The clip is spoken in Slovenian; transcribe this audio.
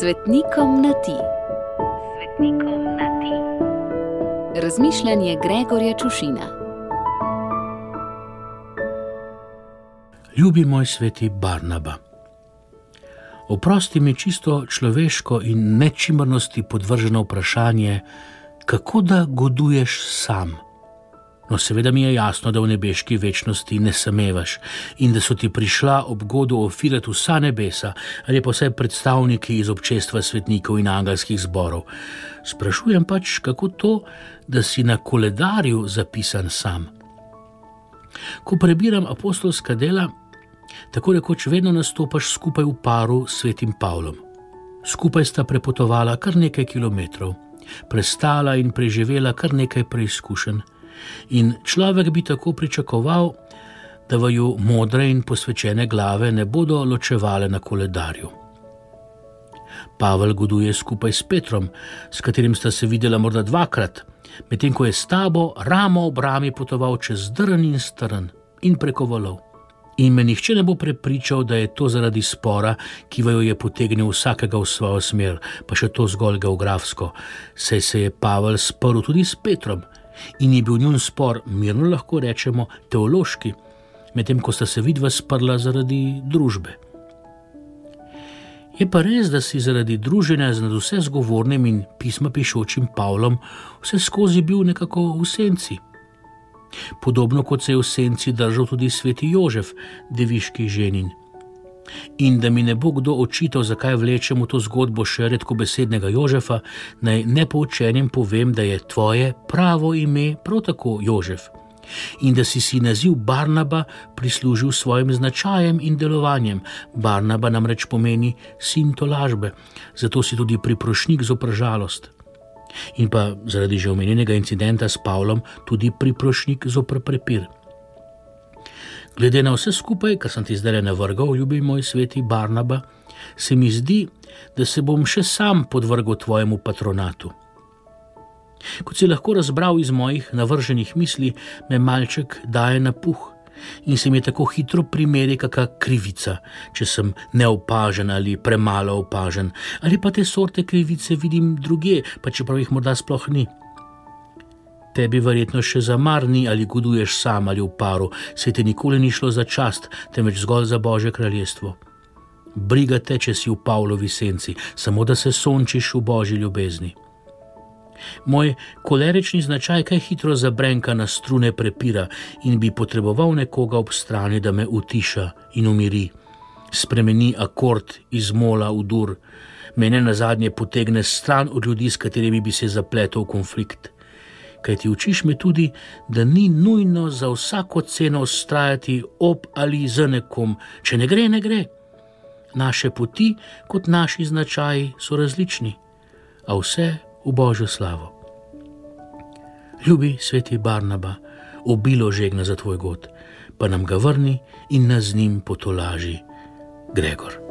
Svetnikom na ti. Svetnikom na ti. Razmišljanje Gregorja Čušina. Ljubi moj sveti Barnaba. Oprosti mi čisto človeško in nečimrnosti podvrženo vprašanje, kako da goduješ sam. No, seveda mi je jasno, da v nebeški večnosti ne samevaš in da so ti prišla ob godu ofirati vsa nebesa ali pa vse predstavniki iz občestva svetnikov in angelskih zborov. Sprašujem pač, kako to, da si na koledarju zapisan sam. Ko prebiram apostolska dela, tako rekoč vedno nastopaš skupaj v paru s svetim Pavlom. Skupaj sta prepotovala kar nekaj kilometrov, prestala in preživela kar nekaj preizkušenj. In človek bi tako pričakoval, da vaju modre in posvečene glave ne bodo ločevale na koledarju. Pavel goduje skupaj s Petrom, s katerim sta se videla morda dvakrat, medtem ko je s tabo ramo ob rami potoval čez drn in strn in preko valov. In me nihče ne bo prepričal, da je to zaradi spora, ki vaju je potegnil vsakega v svojo smer, pa še to zgolj geografsko, saj se je Pavel sporil tudi s Petrom in je bil njun spor, mirno lahko rečemo, teološki, medtem ko sta se vidva sprla zaradi družbe. Je pa res, da si zaradi druženja z nadvse zgovornim in pisma pišočim Pavlom vse skozi bil nekako v senci. Podobno kot se je v senci držal tudi sveti Jožef, deviški ženin. In da mi ne bo kdo očital, zakaj vlečemo to zgodbo še redko besednega Jožefa, naj nepoučenim povem, da je tvoje pravo ime prav tako Jožef. In da si si naziv Barnaba prislužil svojim značajem in delovanjem. Barnaba namreč pomeni sin tolažbe, zato si tudi priprošnik za pražalost. In pa zaradi že omenjenega incidenta s Pavlom, tudi priprošnik za prepir. Glede na vse skupaj, kar sem ti zdaj navrgal, ljubi moj sveti Barnaba, se mi zdi, da se bom še sam podvrgal tvojemu patronatu. Kot si lahko razbral iz mojih navrženih misli, me malček daje na puh in se mi tako hitro primeri kakšna krivica, če sem neopažen ali premalo opažen, ali pa te sorte krivice vidim druge, pa čeprav jih morda sploh ni tebi verjetno še za mar ni ali guduješ sam ali v paru, se ti nikoli ni šlo za čast, temveč zgolj za Božje kraljestvo. Briga te, če si v Pavlovi senci, samo da se sončiš v Božji ljubezni. Moj kolerični značaj kaj hitro zabrenka na strune prepira in bi potreboval nekoga ob strani, da me utiša in umiri. Spremeni akord iz mola v dur, mene na zadnje potegne stran od ljudi, s katerimi bi se zapletel v konflikt kaj ti učiš me tudi, da ni nujno za vsako ceno ustrajati ob ali z nekom, če ne gre, ne gre. Naše poti, kot naši značaji, so različni, a vse v božjo slavo. Ljubi sveti Barnaba, obilo žegna za tvoj god, pa nam ga vrni in nas z njim potolaži, Gregor.